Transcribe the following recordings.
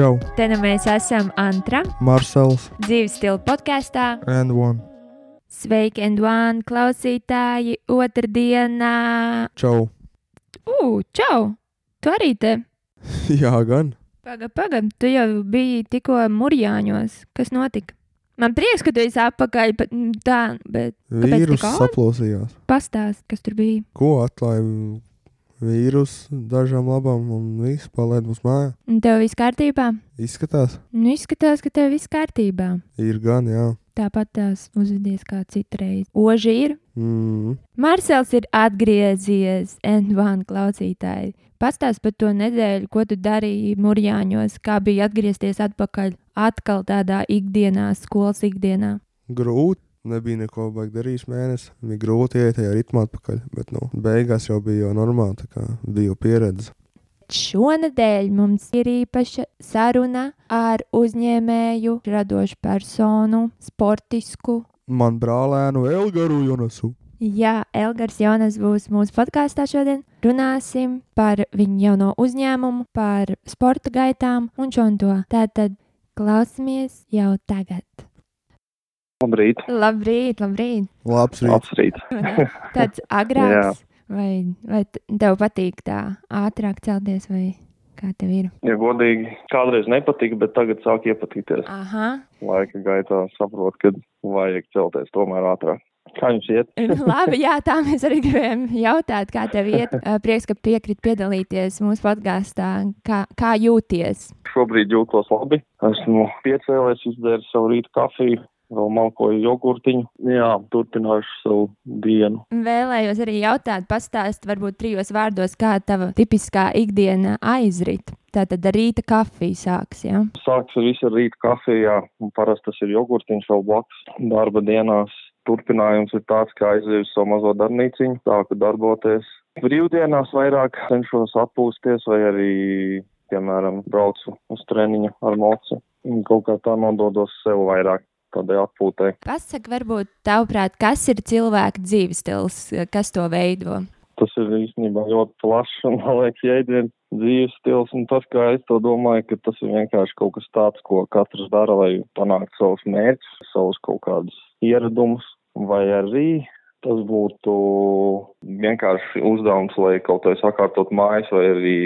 Čau! Te nu mēs esam Antra, Marsels dzīves stila podkāstā. and One. Sveiki, Endvāna klausītāji, otrdienā! Čau. Ugh, čau! Tu arī te! Jā, gan. Pagaid, pagaid, tu jau biji tikko mūrjāņos. Kas notika? Man prieks, ka tu esi atpakaļ, bet tā, bet Vīrus saplosījās. pastāst, kas tur bija. Ko atklāja vīrusu dažām labām un viss palaid mums mājā? Un tev viss kārtībā? Izskatās, Nu, izskatās, ka tev viss kārtībā. ir gan, jā. Tāpat tās uzvedies kā citreiz. Oži ir. Mm. Marsels ir atgriezies, Endvāna klausītāji. Pastāst par to nedēļu, ko tu darīji Mūrjāņos, kā bija atgriezties atpakaļ atkal tādā ikdienā, skolas ikdienā. Grūti. Nebija neko baigi darījis mēnesi. Bija grūti iet tajā ritmā atpakaļ, bet nu, beigās jau bija jau normāli, tā kā bija pieredze. Šonadēļ mums ir īpaša saruna ar uzņēmēju, radošu personu, sportisku. Man brālēnu Elgaru Jonasu. Jā, Elgars Jonas būs mūsu podkāstā šodien. Runāsim par viņu jauno uzņēmumu, par sporta gaitām un šo un to. Tātad klausamies jau tagad. Labrīt, Labrīt, labrīt! Labs rīts. labs rīts. Tāds agrāks, vai, vai tev patīk tā ātrāk celties, vai kā tev ir? Ja godīgi, kādreiz nepatika, bet tagad sāk iepatīties. Aha, Laika gaitā saprot, ka vajag celties tomēr ātrāk. Kā jums iet? labi, jā, tā mēs arī gribējām jautāt, kā tev iet. Prieks, ka piekrit piedalīties mūsu podkāstā. Kā, kā jūties? Šobrīd jūtos labi. Esmu piecēlies, izdzēru savu rītu kafiju, vēl malkoju jogurtiņu. Jā, turpināšu savu dienu. Vēlējos arī jautāt, pastāst, varbūt trijos vārdos, kā tava tipiskā ikdiena aizrit. Tātad ar rīta kafiju sāks, jā. Sāks ar visu rītu kafijā, un parasti tas ir jogurtiņš vēl blakus darba dienās. Turpinājums ir tāds, kā aizēju savu mazo darbnīciņu, sāku darboties. Brīvdienās vairāk cenšos atpūsties vai arī, piemēram, braucu uz treniņu ar mocu. Un Kaut kā tā nododos sev vairāk tādai atpūtai. Pasaka, varbūt tavuprāt, kas ir cilvēka dzīves stils, kas to veido? Tas ir īstenībā ļoti plašs un, man liekas, jēdziens dzīves stils. Un tas, kā es to domāju, ka tas ir vienkārši kaut kas tāds, ko katrs dara, lai panāktu savus mērķus, savus kaut kādus ieradumus, vai arī tas būtu vienkārši uzdevums, lai kaut vai sakārtot mājas, vai arī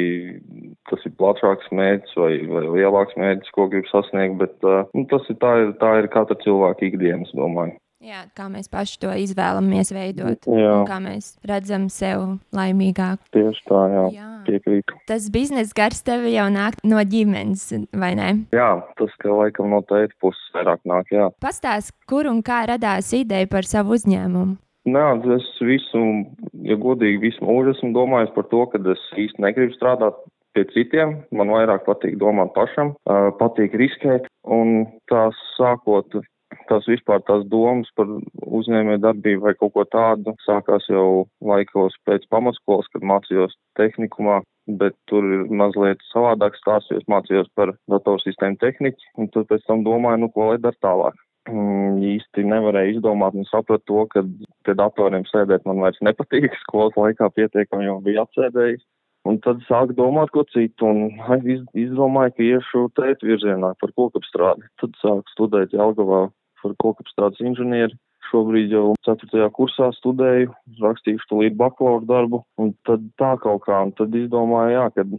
tas ir plašāks mērķis vai, vai lielāks mērķis, ko grib sasniegt, bet uh, nu, tas ir tā, ir tā ir katra cilvēka ikdienas, domāju. Jā, kā mēs paši to izvēlamies veidot, kā mēs redzam sevi laimīgāk. tieši tā, jā, Jā. piekrītu. Tas biznesa gars tev jau nāk no ģimenes, vai ne? Jā, tas, ka laikam no tēta puses vairāk nāk, jā. Pastāst, kur un kā radās ideja par savu uzņēmumu. Nē, es visu, ja godīgi, visu mūžu esmu domājis par to, ka es īsti negribu strādāt pie citiem. Man vairāk patīk domāt pašam, patīk riskēt. Un tās sākot, tās vispār tās domas par uzņēmē darbību vai kaut ko tādu sākās jau laikos pēc pamatskolas, kad mācījos tehnikumā. Bet tur ir mazliet savādāk stāsts, jo es mācījos par datorsistēmu tehniķi, un tad pēc tam domāju, nu, ko lai dar tālāk mm, īsti nevarēju izdomāt un sapratu to, ka pie datoriem sēdēt man vairs nepatīk. Skolas laikā pietiekami jau bija apsēdējis. Un tad sāku domāt ko citu un iz, izdomāju, ka iešu tēt virzienā par kokapstrādi. Tad sāku studēt Jelgavā par kokapstrādes inženieri. Šobrīd jau 4. kursā studēju, rakstīšu tūlīt bakalaura darbu, un tad tā kaut kā, un tad izdomāju, jā, kad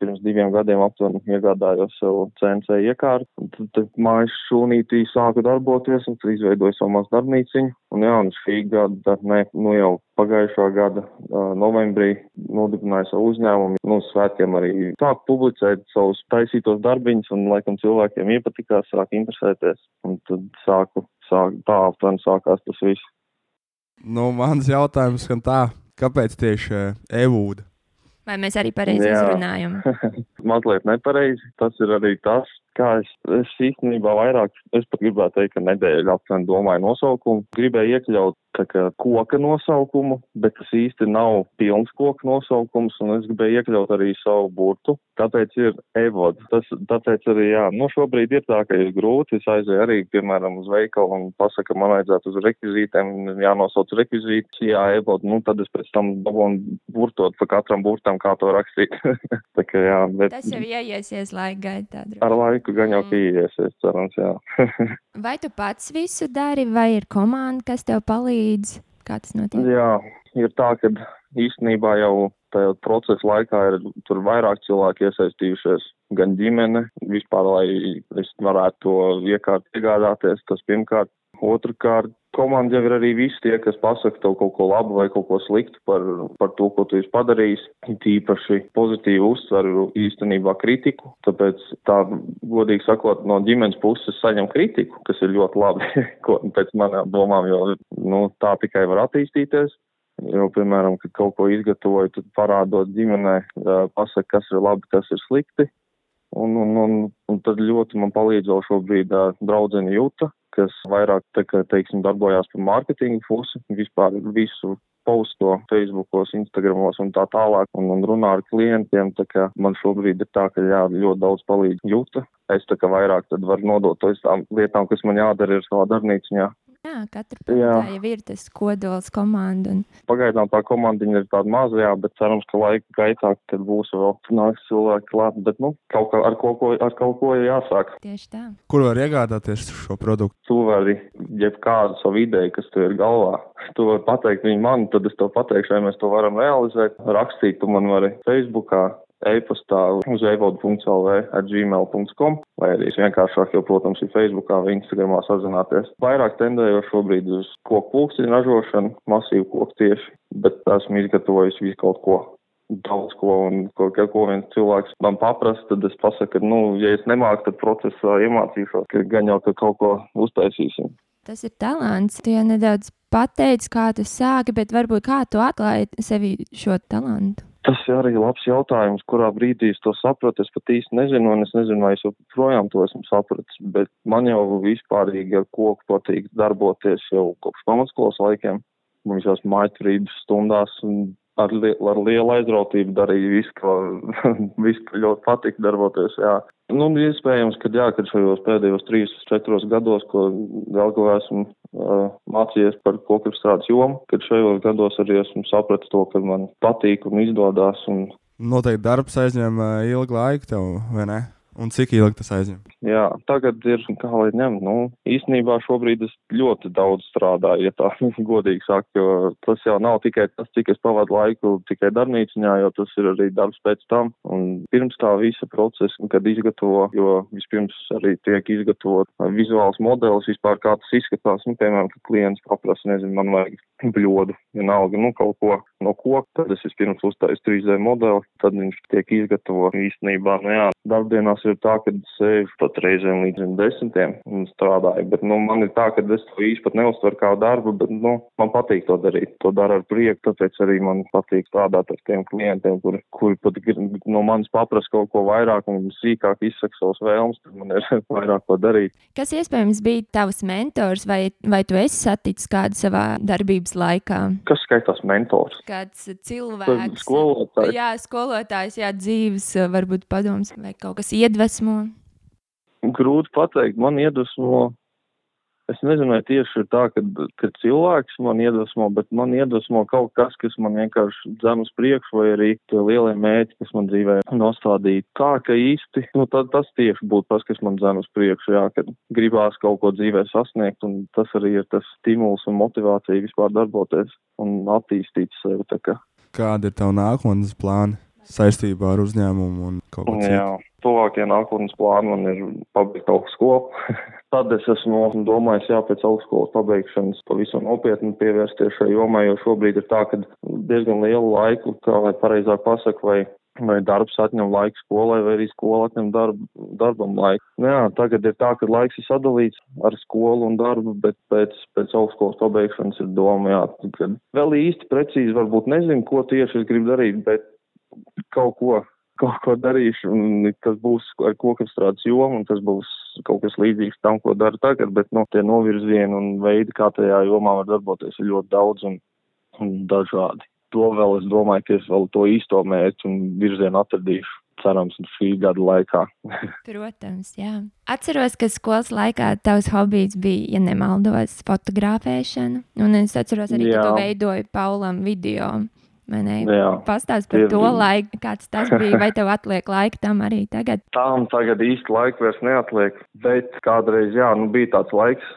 pirms diviem gadiem aptuveni iegādājos sev CNC iekārtu, un tad, tad mājas šūnītī sāku darboties, un tad izveidoju savu mazu darbnīciņu, un jā, un šī gada, ne, nu jau pagājušā gada uh, novembrī nodibināju savu uzņēmumu, nu, svētkiem arī sāku publicēt savus taisītos darbiņus, un laikam cilvēkiem iepatikās, sāk interesēties, un tad sāku, sāku tā aptuveni sākās tas viss. Nu, mans jautājums skan tā, kāpēc tieši uh, Evūda? Vai mēs arī pareizi Jā. izrunājam? Mazliet nepareizi. Tas ir arī tas, kā es, es īstenībā vairāk, es pat gribētu teikt, ka nedēļu aptuveni domāju nosaukumu. Gribēju iekļaut kā koka nosaukumu, bet tas īsti nav pilns koka nosaukums, un es gribēju iekļaut arī savu burtu. Tāpēc ir evod. Tas, tāpēc arī, jā, nu šobrīd ir tā, ka ir grūti. Es aizēju arī, piemēram, uz veikalu un pasaka, man vajadzētu uz rekvizītēm, jānosauc rekvizītus, jā, evod, nu tad es pēc tam dabūnu burtot pa katram burtam, kā to rakstīt. tā kā, jā, bet. Tas jau ieiesies laika gaitā. Ar laiku gan jau ieiesies, cerams, jā. vai tu pats visu dari, vai ir komanda, kas tev palīdz? Kā tas notiek? Jā, ir tā, ka īstenībā jau tajā procesa laikā ir tur vairāk cilvēki iesaistījušies, gan ģimene, vispār, lai varētu to iekārt iegādāties, tas pirmkārt. Otrakārt, komanda jau ir arī visi tie, kas pasaka tev kaut ko labu vai kaut ko sliktu par, par to, ko tu esi padarījis. Tīpaši pozitīvi uztveru īstenībā kritiku, tāpēc tā, godīgi sakot, no ģimenes puses saņem kritiku, kas ir ļoti labi, ko pēc manām domām, jo nu, tā tikai var attīstīties. Jo, piemēram, kad kaut ko izgatavoju, tad parādot ģimenē, pasaka, kas ir labi, kas ir slikti. Un, un, un, un tad ļoti man palīdz vēl šobrīd draudzene Jūta, kas vairāk, tā kā, teiksim, darbojās par mārketingu pusi, vispār visu posto Facebookos, Instagramos un tā tālāk, un, un runā ar klientiem, tā kā man šobrīd ir tā, ka jā, ļoti daudz palīdz Jūta. Es tā kā vairāk tad varu nodot to tām lietām, kas man jādara ir savā darbnīciņā. Jā, katra ir tas kodols komanda. Un... Pagaidām tā komanda ir tāda maza, jā, bet cerams, ka laika gaitā, kad būs vēl nāks cilvēki klāt, bet, nu, kaut kā ar, kaut ko, ar kaut ko jāsāk. Tieši tā. Kur var iegādāties šo produktu? Tu vari jebkādu savu ideju, kas tev ir galvā. Tu vari pateikt viņu man, tad es tev pateikšu, vai mēs to varam realizēt. Rakstīt tu man vari Facebookā, e-pastā uz evodu.lv at gmail.com, vai arī vienkāršāk, jo, protams, ir Facebookā vai Instagramā sazināties. Vairāk tendēju šobrīd uz koku pulkstiņu ražošanu, masīvu koku tieši, bet esmu izgatavojis visu kaut ko. Daudz ko, un ko, ko viens cilvēks man paprasta, tad es pasaku, ka, nu, ja es nemāku, tad procesā iemācīšos, ka gan jau, ka kaut ko uztaisīsim. Tas ir talants. Tu jau nedaudz pateici, kā tu sāki, bet varbūt kā tu atklāji sevi šo talantu? Tas ir arī labs jautājums, kurā brīdī es to sapratu. Es pat īsti nezinu, un es nezinu, vai es joprojām to esmu sapratis, bet man jau vispārīgi ar koku patīk darboties jau kopš pamatskolas laikiem. Man visās mājturības stundās un ar, li ar lielu aizrautību darīju visu, ko ļoti patika darboties. Jā. Nu, iespējams, ka jā, kad šajos pēdējos trīs, četros gados, ko Galgavā esmu uh, mācījies par kokapstrādes jomu, kad šajos gados arī esmu sapratis to, ka man patīk un izdodas. Un... Noteikti darbs aizņem ilgu laiku tev, vai ne? Un cik ilgi tas aizņem? Jā, tagad ir, kā lai ņem, nu, īstenībā šobrīd es ļoti daudz strādāju, ja tā godīgi saka, jo tas jau nav tikai tas, cik es pavadu laiku tikai darbnīciņā, jo tas ir arī darbs pēc tam. Un pirms tā visa procesa, kad izgatavo, jo vispirms arī tiek izgatavot vizuāls modelis, vispār kā tas izskatās, nu, piemēram, kad klients paprasa, nezinu, man vajag bļodu, vienalga, nu, kaut ko no koka, tad es vispirms uztaisu 3D modeli, tad viņš tiek izgatavo īstenībā, nu jā, darbdienās ir tā, ka sēžu pat reizēm līdz desmitiem un strādāju, bet, nu, man ir tā, ka es to īsti pat neuztveru kā darbu, bet, nu, man patīk to darīt, to dara ar prieku, tāpēc arī man patīk strādāt ar tiem klientiem, kuri, kuri pat no manis paprast kaut ko vairāk un sīkāk izsaka savus vēlmes, tad man ir vairāk ko darīt. Kas iespējams bija tavs mentors vai, vai tu esi saticis kādu savā darbības laikā? Kas skaitās mentors? Kāds cilvēks? Skolotājs. Jā, skolotājs, jā, dzīves varbūt padoms vai kaut kas iedvesmo? Grūti pateikt, man iedvesmo. Es nezinu, vai tieši ir tā, ka, ka cilvēks man iedvesmo, bet man iedvesmo kaut kas, kas man vienkārši dzem uz priekšu, vai arī tie lielie mēķi, kas man dzīvē nostādīja. Tā, ka īsti, nu, tad, tas tieši būtu tas, kas man dzem uz priekšu, jā, kad gribās kaut ko dzīvē sasniegt, un tas arī ir tas stimuls un motivācija vispār darboties un attīstīt sevi. Kādi ir tavi nākotnes plāni? Saistībā ar uzņēmumu un kaut ko citu? Jā, tuvākie nākotnes plāni man ir pabeigt augstskolu. Tad es esmu domājis, jā, pēc augstskolas pabeigšanas pavisam nopietni pievērsties šai jomai, jo šobrīd ir tā, ka diezgan lielu laiku, kā lai pareizāk pasaka, vai vai darbs atņem laiku skolai, vai arī skola atņem darbu, darbam laiku. Nu jā, tagad ir tā, ka laiks ir sadalīts ar skolu un darbu, bet pēc, pēc augstskolas pabeigšanas ir doma, jā, kad vēl īsti precīzi varbūt nezinu, ko tieši es gribu darīt, bet kaut ko, kaut ko darīšu, un tas būs ar kokapstrādes jomu, un tas būs kaut kas līdzīgs tam, ko daru tagad, bet, nu, tie novirzieni un veidi, kā tajā jomā var darboties, ir ļoti daudz un, un dažādi. To vēl es domāju, ka es vēl to īsto mērķu un virzienu atradīšu cerams, šī gada laikā. Protams, jā. Atceros, ka skolas laikā tavs hobijs bija, ja nemaldos, fotografēšana. Un es atceros arī, jā. ka tu veidoji Paulam video. Pastāst par to laiku, kāds tas bija, vai tev atliek laika tam arī tagad? Tām tagad īsti laika vairs neatliek, bet kādreiz, jā, nu bija tāds laiks,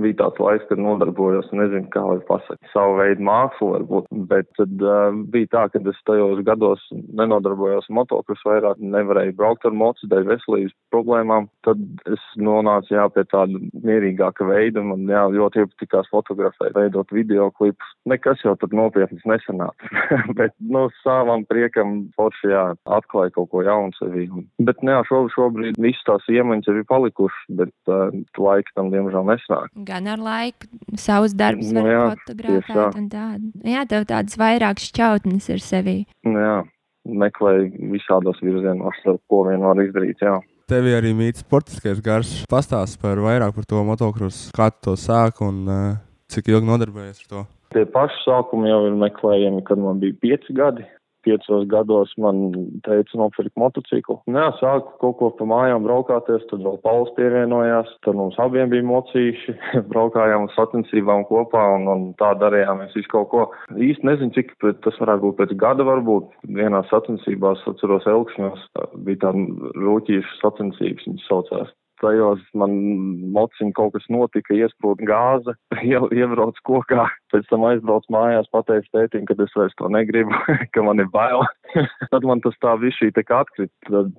bija tāds laiks, kad nodarbojos, nezinu, kā lai pasaka, savu veidu mākslu varbūt, bet tad uh, bija tā, ka es tajos gados nenodarbojos motokros vairāk, nevarēju braukt ar mocu dēļ veselības problēmām, tad es nonācu, jā, pie tāda mierīgāka veida, man, jā, ļoti iepatikās fotografēt, veidot video klipus. Nekas jau tad nopietnas nesanāca. bet, nu, savam priekam forši, jā, atklāja kaut ko jaunu sevī. Bet, nu, jā, šo, šobrīd visas tās iemaņas ir palikušas, bet uh, laika tam, diemžēl, nesnāk. Gan ar laiku savus darbus nu, var fotografēt un tādu. Jā, tev tādas vairāk šķautnes ir sevī. Nu, jā, meklēju visādos virzienos, ko vien var izdarīt, jā. Tev arī mīts sportiskais gars. Pastāst par vairāk par to motokrusu, kā tu to sāki un uh, cik ilgi nodarbojies ar to. Tie paši sākumi jau ir meklējami, kad man bija pieci gadi. Piecos gados man teica nopirkt motociklu. Nē, sāku kaut ko pa mājām braukāties, tad vēl Pauls pievienojās, tad mums abiem bija mocīši, braukājām uz sacensībām kopā un, un tā darījām mēs visu kaut ko. Īsti nezinu, cik tas varētu būt pēc gada varbūt. Vienā sacensībās, atceros, Elkšņos bija tāda rūķīša sacensības, viņas saucās tajos man mociņ kaut kas notika, iesprūda gāze, iebrauc kokā, pēc tam aizbrauc mājās, pateicu tētim, ka es vairs to negribu, ka man ir bail. tad man tas tā viss šī te kā atkrit. Tad,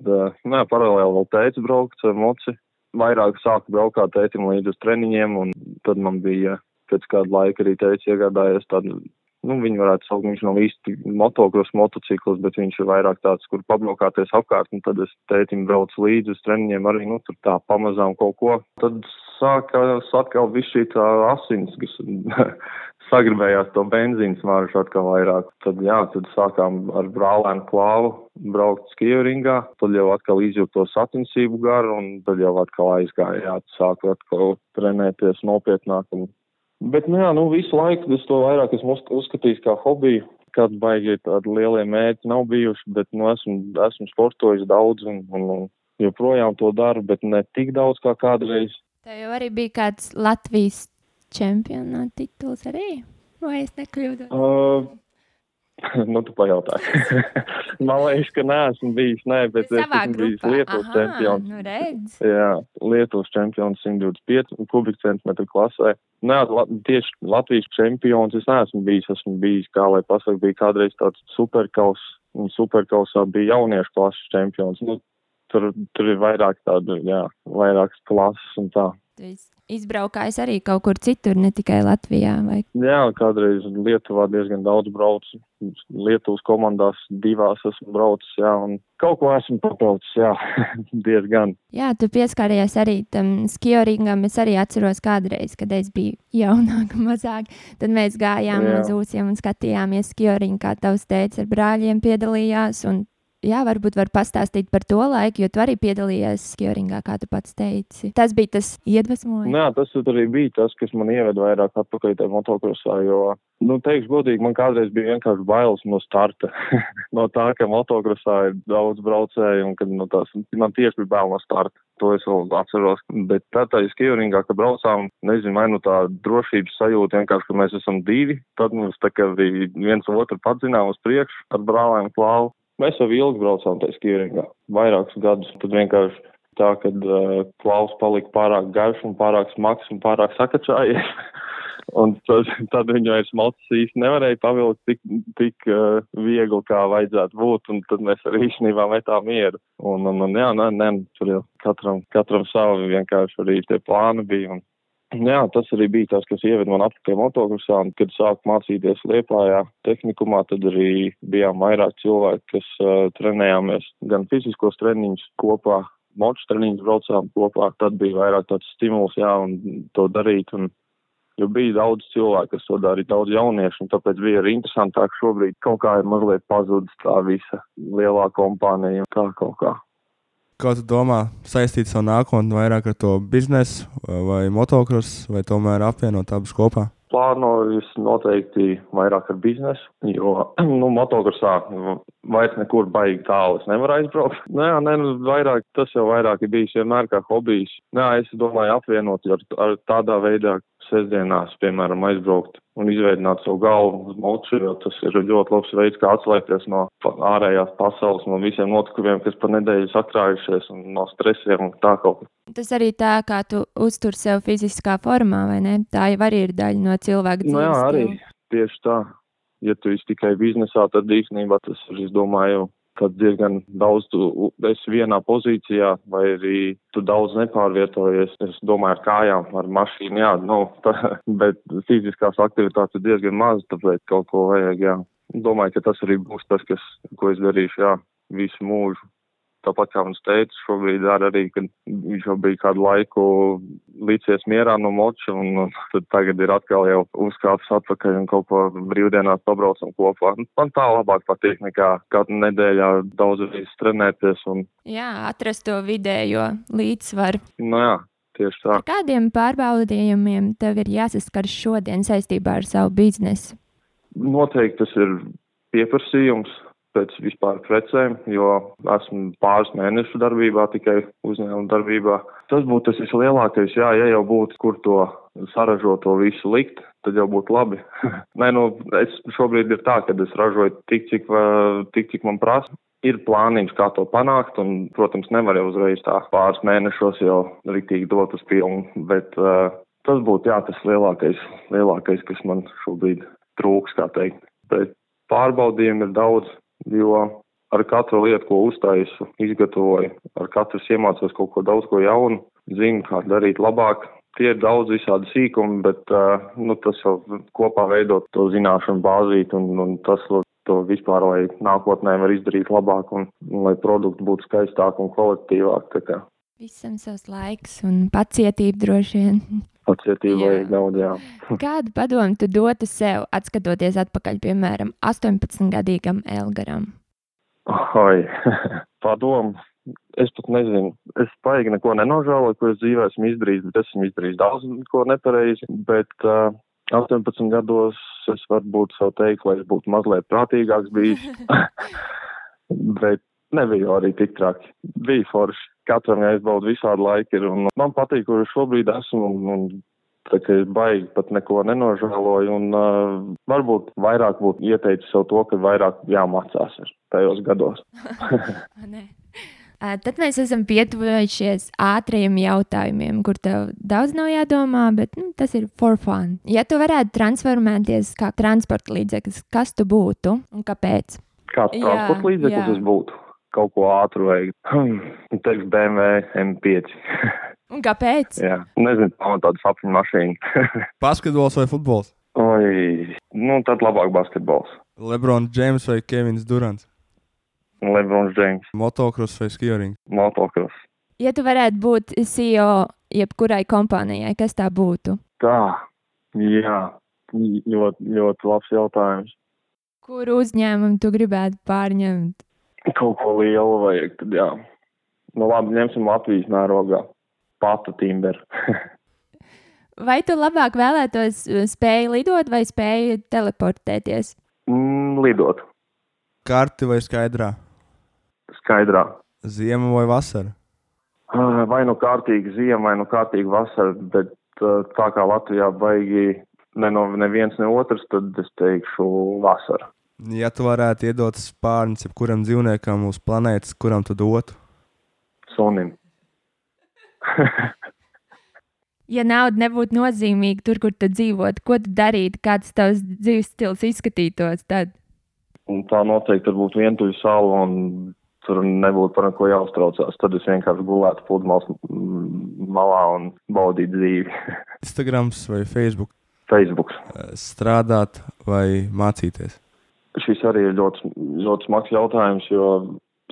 nē, paralēli vēl teicu braukt ar moci. Vairāk sāku braukt tētim līdz uz treniņiem, un tad man bija pēc kāda laika arī teica iegādājies tādu nu, viņi varētu saukt, viņš nav īsti motokros motocikls, bet viņš ir vairāk tāds, kur pabraukāties apkārt, un tad es tētim braucu līdzi uz treniņiem arī, nu, tur tā pamazām kaut ko. Tad sākās atkal viss šī tā asins, kas sagribējās to benzīnu smārušu atkal vairāk. Tad, jā, tad sākām ar brālēnu klāvu braukt skieringā, tad jau atkal izjūt to satinsību garu, un tad jau atkal aizgāja, jā, sāku atkal trenēties nopietnāk un Bet, nu jā, nu visu laiku es to vairāk esmu uzskatījis kā hobiju. Kādi baigi tādi lielie mērķi nav bijuši, bet, nu, esmu, esmu sportojis daudz un, un, un joprojām to daru, bet ne tik daudz kā kādreiz. Tev jau arī bija kāds Latvijas čempionāta tituls arī? Vai es nekļūdos? Uh, nu, tu pajautāji. Man liekas, ka neesmu bijis, nē, bet es esmu bijis Lietuvas Aha, čempions. Nu redz. Jā, Lietuvas čempions 125 kubikcentimetru klasē. Nē, la, tieši Latvijas čempions es neesmu bijis, esmu bijis, kā lai pasaka, bija kādreiz tāds superkaus, un superkausā bija jauniešu klases čempions. Nu, tur, tur ir vairāk tādu, jā, vairākas klases un tā. Tu izbraukājis arī kaut kur citur, ne tikai Latvijā. Vai? Jā, kādreiz Lietuvā diezgan daudz braucu. Lietuvas komandās divās esmu braucis, jā, un kaut ko esmu pabraucis, jā, diezgan. Jā, tu pieskāries arī tam skioringam. Es arī atceros kādreiz, kad es biju jaunāka, mazāk. Tad mēs gājām jā. uz ūsiem un skatījāmies skioringu, kā tavs teica, ar brāļiem piedalījās. Un jā, varbūt var pastāstīt par to laiku, jo tu arī piedalījies skioringā, kā tu pats teici. Tas bija tas iedvesmojums. Jā, tas arī bija tas, kas man ieveda vairāk atpakaļ tajā motokrosā, jo, nu, teikšu godīgi, man kādreiz bija vienkārši bailes no starta. no tā, ka motokrosā ir daudz braucēju un kad, nu, tās, man tieši bija bail no starta. To es vēl atceros, bet tā tā skioringā, ka braucām, nezinu, vai nu tā drošības sajūta vienkārši, ka mēs esam divi, tad mums tā kā arī viens otru padzinām uz priekšu ar brālēm klāvu. Mēs jau ilgi braucām tajā skieringā, vairākus gadus. Tad vienkārši tā, ka uh, klaus palika pārāk garš un pārāk smags un pārāk sakačājies. un tad, tad viņu vairs mocis īsti nevarēja pavilkt tik, tik uh, viegli, kā vajadzētu būt, un tad mēs arī īstenībā metām mieru. Un, un, un jā, nē, nē, tur jau katram, katram savi vienkārši arī tie plāni bija. Un, Jā, tas arī bija tas, kas ieveda man atpakaļ motokrosā, un kad sāku mācīties Liepājā tehnikumā, tad arī bijām vairāk cilvēki, kas uh, trenējāmies gan fiziskos treniņus kopā, moču treniņus braucām kopā, tad bija vairāk tāds stimuls, jā, un to darīt, un jo bija daudz cilvēku, kas to darīja, daudz jauniešu, un tāpēc bija arī interesantāk šobrīd kaut kā ir mazliet pazudis tā visa lielā kompānija, tā kaut kā. Kā tu domā, saistīt savu nākotni vairāk ar to biznesu vai motocross, vai tomēr apvienot abus kopā? Plānoju noteikti vairāk ar biznesu, jo, nu, motokrosā vairs nekur baigi tālu es nevaru aizbraukt. Nē, nē, nu, vairāk, tas jau vairāk ir bijis vienmēr kā hobijs. Nē, es domāju apvienot ar, ar tādā veidā, sestdienās, piemēram, aizbraukt un izveidot savu galvu uz mocu, jo tas ir ļoti labs veids, kā atslēgties no ārējās pasaules, no visiem notikumiem, kas pa nedēļu sakrājušies un no stresiem un tā kaut kā. Tas arī tā, kā tu uztur sev fiziskā formā, vai ne? Tā jau arī ir daļa no cilvēka dzīves. Nu jā, arī tieši tā. Ja tu esi tikai biznesā, tad īstenībā tas ir, es domāju, tad diezgan daudz tu esi vienā pozīcijā, vai arī tu daudz nepārvietojies. Es domāju, ar kājām, ar mašīnu, jā, nu, tā, bet fiziskās aktivitātes ir diezgan maz, tāpēc kaut ko vajag, jā. Domāju, ka tas arī būs tas, kas, ko es darīšu, jā, visu mūžu tāpat kā mans teica, šobrīd ar arī, kad viņš jau bija kādu laiku līdzies mierā no moča, un, tad tagad ir atkal jau uzkāpis atpakaļ un kaut ko brīvdienās pabraucam kopā. Man tā labāk patīk nekā katru nedēļā daudz reizes trenēties. Un... Jā, atrast to vidējo līdzsvaru. Nu jā. Tieši tā. Ar kādiem pārbaudījumiem tev ir jāsaskars šodien saistībā ar savu biznesu? Noteikti tas ir pieprasījums, pēc vispār precēm, jo esmu pāris mēnešu darbībā, tikai uzņēmuma darbībā. Tas būtu tas vislielākais, jā, ja jau būtu, kur to saražot, to visu likt, tad jau būtu labi. Nē, nu, es šobrīd ir tā, ka es ražoju tik, cik, tik, cik man prasa. Ir plāniņš, kā to panākt, un, protams, nevar jau uzreiz tā pāris mēnešos jau riktīgi dot uz pilnu, bet uh, tas būtu, jā, tas lielākais, lielākais, kas man šobrīd trūks, kā teikt. Bet pārbaudījumi ir daudz, jo ar katru lietu, ko uztaisu, izgatavoju, ar katru iemācos kaut ko daudz ko jaunu, zinu, kā darīt labāk. Tie ir daudz visādi sīkumi, bet uh, nu, tas jau kopā veidot to zināšanu bāzīt un, un tas to vispār, lai nākotnē var izdarīt labāk un, un lai produkti būtu skaistāk un kvalitatīvāk. Visam savs laiks un pacietība droši vien. Pacietība vajag daudz, jā. Kādu padomu tu dotu sev, atskatoties atpakaļ, piemēram, 18-gadīgam Elgaram? Oi, padomu. Es pat nezinu. Es paigi neko nenožēloju, ko es dzīvē esmu izdarījis, bet esmu izdarījis daudz ko nepareizi. Bet uh, 18 gados es varbūt savu teikt, lai es būtu mazliet prātīgāks bijis. bet nebija arī tik traki. Bija forši. Katram jāizbauda visādi laiki. Ir, un man patīk, kur šobrīd esmu. Un, un, tā kā es baigi pat neko nenožēloju. Un uh, varbūt vairāk būtu ieteicis sev to, ka vairāk jāmācās ir tajos gados. Tad mēs esam pietuvojušies ātriem jautājumiem, kur tev daudz nav jādomā, bet nu, tas ir for fun. Ja tu varētu transformēties kā transporta līdzeklis, kas tu būtu un kāpēc? Kāds transporta līdzeklis tas būtu? Kaut ko ātru vajag. Teiks BMW M5. Un kāpēc? Jā, nezinu, ir tāda sapņu mašīna. Basketbols vai futbols? Oi, nu tad labāk basketbols. Lebrons Džeims vai Kevins Durants? Lebrons Džeims. Motocross vai skierings? Motocross. Ja tu varētu būt CEO jebkurai kompānijai, kas tā būtu? Tā, jā, ļoti, ļoti labs jautājums. Kuru uzņēmumu tu gribētu pārņemt? Kaut ko lielu vajag, tad jā. Nu labi, ņemsim Latvijas mērogā. Patu timberu. vai tu labāk vēlētos uh, spēju lidot vai spēju teleportēties? Mm, lidot. Karti vai skaidrā? Skaidrā. Ziema vai vasara? Ah, vai nu kārtīgi ziema, vai nu kārtīgi vasara, bet uh, tā kā Latvijā baigi ne no neviens, ne otrs, tad es teikšu vasara. Ja tu varētu iedot spārnus jebkuram dzīvniekam uz planētas, kuram tu dotu? Sunim. ja nauda nebūtu nozīmīga tur, kur tu dzīvotu, ko tu darītu, kāds tavs dzīves stils izskatītos tad? Un tā noteikti būtu vientuļa sala un tur nebūtu par neko jāuztraucās. Tad es vienkārši gulētu pludmales malā un baudītu dzīvi. Instagrams vai Facebook? Facebook. Strādāt vai mācīties? Šis arī ir ļoti, ļoti smags jautājums, jo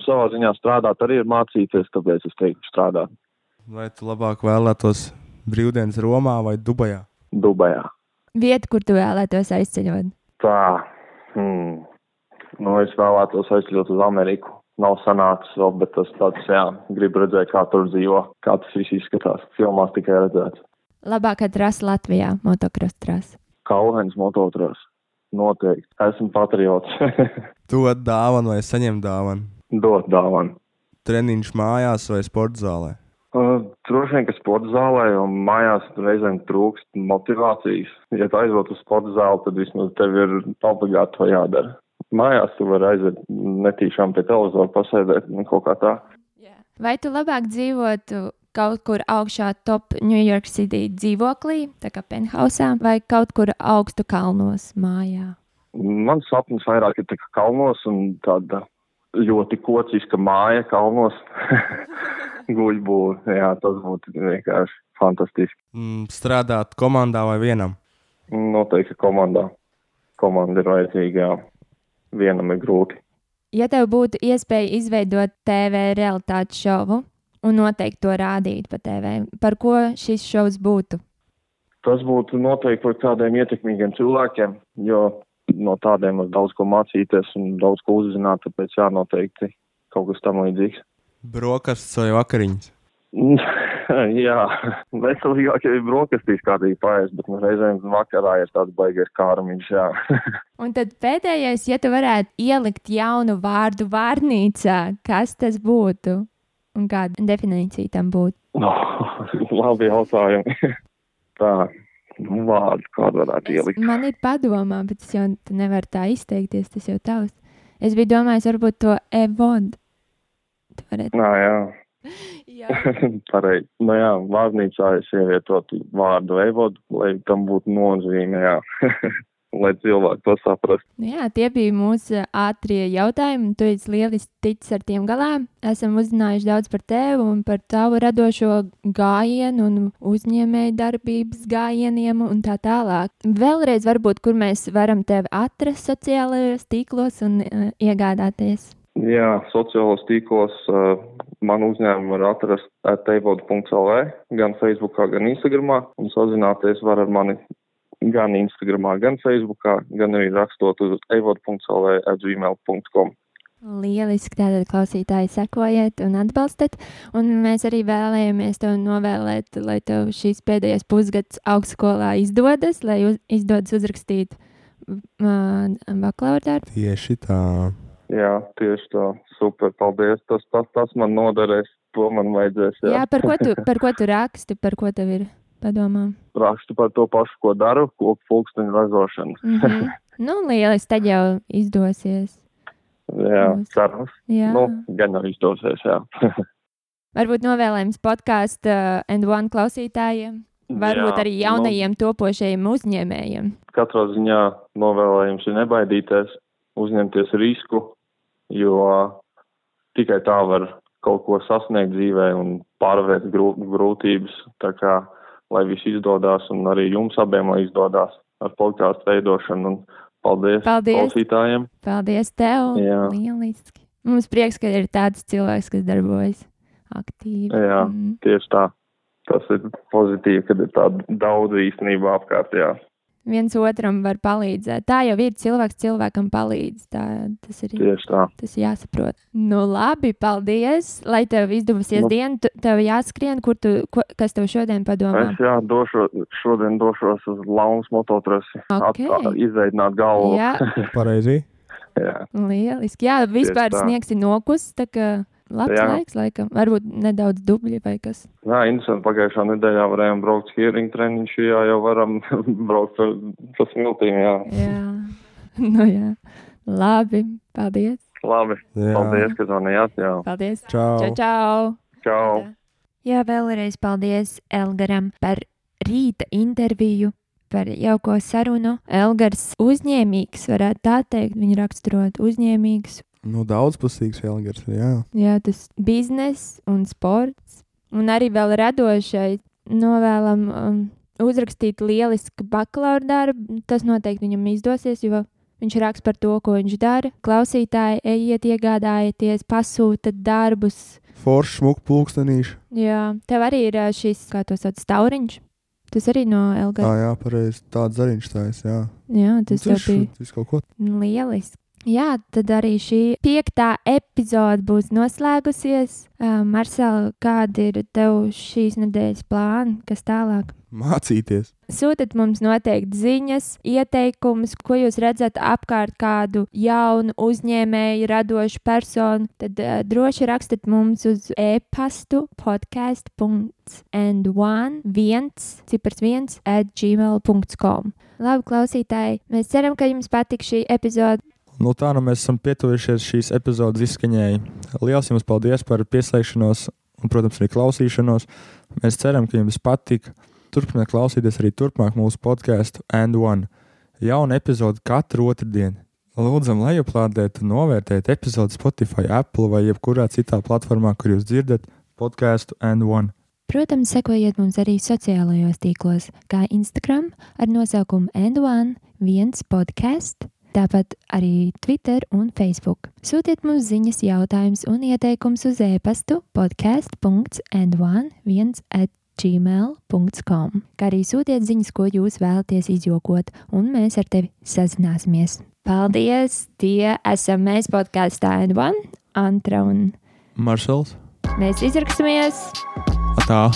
savā ziņā strādāt arī ir mācīties, tāpēc es teiktu strādāt. Vai tu labāk vēlētos brīvdienas Romā vai Dubajā? Dubajā. Vieta, kur tu vēlētos aizceļot? Tā, hmm. nu, es vēlētos aizceļot uz Ameriku. Nav sanācis vēl, bet tas tāds, jā, gribu redzēt, kā tur dzīvo, kā tas viss izskatās. Filmās tikai redzēts. Labākā trasa Latvijā - motocross trasa. Kauhens mototros. Noteikti. Esmu patriots. Dod dāvanu vai saņem dāvanu. Dot dāvanu. Treniņš mājās vai sporta zālē. Uh, droši vien, ka sporta zālē un mājās reizēm trūkst motivācijas. Ja tu aizvot uz sporta zāli, tad vismaz tev ir obligāti to jādara. Mājās tu vari aiziet netīšām pie televizora pasēdēt un kaut kā tā. Vai tu labāk dzīvotu kaut kur augšā top New York City dzīvoklī, tā kā penthousā, vai kaut kur augstu kalnos mājā? Mans sapnis vairāk ir kalnos un tāda ļoti kociska māja kalnos. Guļbūve, jā, tas būtu vienkārši fantastiski. Mm, strādāt komandā vai vienam? Noteikti komandā. Komanda ir vajadzīga, jā. Vienam ir grūti. Ja tev būtu iespēja izveidot TV realitātes šovu un noteikti to rādīt pa TV, par ko šis šovs būtu? Tas būtu noteikti par kādiem ietekmīgiem cilvēkiem, jo no tādiem var daudz ko mācīties un daudz ko uzzināt, tāpēc jā, noteikti kaut kas tam līdzīgs. Brokastis vai vakariņas? jā, veselīgāk jau ir brokastīs kādīgi paēst, bet nu, reizēm vakarā ir tāds baigais kārmiņš, jā. Un tad pēdējais, ja tu varētu ielikt jaunu vārdu vārnīcā, kas tas būtu? Un kāda definīcija tam būtu? No, labi jautājumi. tā, nu, vārdu kādu varētu ielikt. Man ir padomā, bet es jau nevaru tā izteikties, tas jau tavs. Es biju domājis, varbūt to evodu. Tu varētu. Nā, jā. Jā. Pareizi. Nu jā, vārnīcā es ievietotu vārdu evodu, lai tam būtu nozīme, jā. Lai cilvēki to saprastu. Nu jā, tie bija mūsu ātrie jautājumi. Tu esi lieliski ticis ar tiem galā. Esam uzzinājuši daudz par tevi un par tavu radošo gājienu un uzņēmēju darbības gājieniem un tā tālāk. Vēlreiz, varbūt, kur mēs varam tevi atrast sociālajos tīklos un uh, iegādāties. Jā, sociālos tīklos uh, man uzņēmumu var atrast ateivodu.lv, gan Facebookā, gan Instagramā, un sazināties var ar mani gan Instagramā, gan Facebookā, gan arī rakstot uz eivodu.lv atgmail.com. Lieliski, tātad klausītāji sekojiet un atbalstiet. Un mēs arī vēlējāmies tev novēlēt, lai tev šīs pēdējais pusgads augstskolā izdodas, lai uz, izdodas uzrakstīt uh, bakalaura darbu. Tieši tā. Jā, tieši tā. Super, paldies. Tas, tas, tas man noderēs. To man vajadzēs. Jā, Jā, par ko tu, par ko tu raksti, par ko tev ir padomā? Rakstu par to pašu, ko daru, koku pulksteņu ražošanu. Mm -hmm. nu, lieliski, tad jau izdosies. jā, cerams. Jā. Nu, gan jau izdosies, jā. Varbūt novēlējums podkāstu uh, and one klausītājiem. Varbūt Jā, arī nu, jaunajiem topošajiem uzņēmējiem. katrā ziņā novēlējums ir nebaidīties, uzņemties risku, jo tikai tā var kaut ko sasniegt dzīvē un pārvērt grū, grūtības. Tā kā, lai viss izdodas un arī jums abiem lai izdodas ar podkāstu veidošanu. Un paldies, Paldies. klausītājiem! Paldies tev! Jā. Lieliski! Mums prieks, ka ir tāds cilvēks, kas darbojas aktīvi. Jā. Mm. Tieši tā. Tas ir pozitīvi, kad ir tāda daudz īstenībā apkārt. Jā, Viens otram var palīdzēt. Tā jau ir cilvēks cilvēkam palīdz. Tā, tas ir tieši tā. Tas jāsaprot. Nu, labi, paldies. Lai tev izdevsies Nu. diena, tu- tev jāskrien, kur tu, ko, kas tev šodien padomā. Es jā, došo, šodien došos uz Launas mototrasi, Ok. okay. izveidināt galvu. Jā, Pareizi. jā. lieliski. Jā, vispār sniegs ir nokus, tā kā labs Jā. laiks, laikam. Varbūt nedaudz dubļi vai kas. Jā, interesanti. Pagājušā nedēļā varējām braukt skiering treniņš, jā, jau varam braukt ar smiltīm, jā. Jā, nu jā. Labi, paldies. Labi, Jā. paldies, ka zvanījāt, jā. Paldies. Čau. Čau, čau. Čau! Jā, vēlreiz paldies Elgaram par rīta interviju, par jauko sarunu. Elgars uzņēmīgs, varētu tā teikt, viņa raksturot uzņēmīgs. Nu, daudzpusīgs Elgars. ir, Jā. Jā, tas bizness un sports. Un arī vēl radošai novēlam um, uzrakstīt lielisku bakalaura darbu. Tas noteikti viņam izdosies, jo viņš raksta par to, ko viņš dara. Klausītāji, ejiet, iegādājieties, pasūtiet darbus. Foršs, smūgs, pulkstenīši. Jā, tev arī ir šis, kā to sauc, stauriņš. Tas arī no LG. Ah, jā, pareizi. Tāds arī viņš stājas. Jā, Jā, tas jau bija viņš kaut ko. lieliski. Jā, tad arī šī piektā epizode būs noslēgusies. Uh, Marcel, kādi ir tev šīs nedēļas plāni, kas tālāk? Mācīties. Sūtiet mums noteikti ziņas, ieteikumus, ko jūs redzat apkārt kādu jaunu uzņēmēju, radošu personu. Tad uh, droši rakstiet mums uz e-pastu podcast.and1 viens, cipars viens at gmail.com. Labi, klausītāji, mēs ceram, ka jums patīk šī epizode. Nu, tā nu mēs esam pietuvušies šīs epizodes izskaņai. Lielas jums paldies par pieslēgšanos un, protams, arī klausīšanos. Mēs ceram, ka jums patika. Turpiniet klausīties arī turpmāk mūsu podkāstu And One. Jauna epizode katru otrdienu. Lūdzam, lejuplādēt un novērtēt epizodi Spotify, Apple vai jebkurā citā platformā, kur jūs dzirdat podkāstu And One. Protams, sekojiet mums arī sociālajos tīklos, kā Instagram ar nosaukumu N1 viens podkāsts, tāpat arī Twitter un Facebook. Sūtiet mums ziņas, jautājumus un ieteikumus uz e-pastu podkāsts.n1 viens at gmail.com, kā arī sūtiet ziņas, ko jūs vēlaties izjokot, un mēs ar tevi sazināsimies. Paldies! Tie esam mēs podkāstā N1, Antra un Maršals, mēs izraksimies! tā!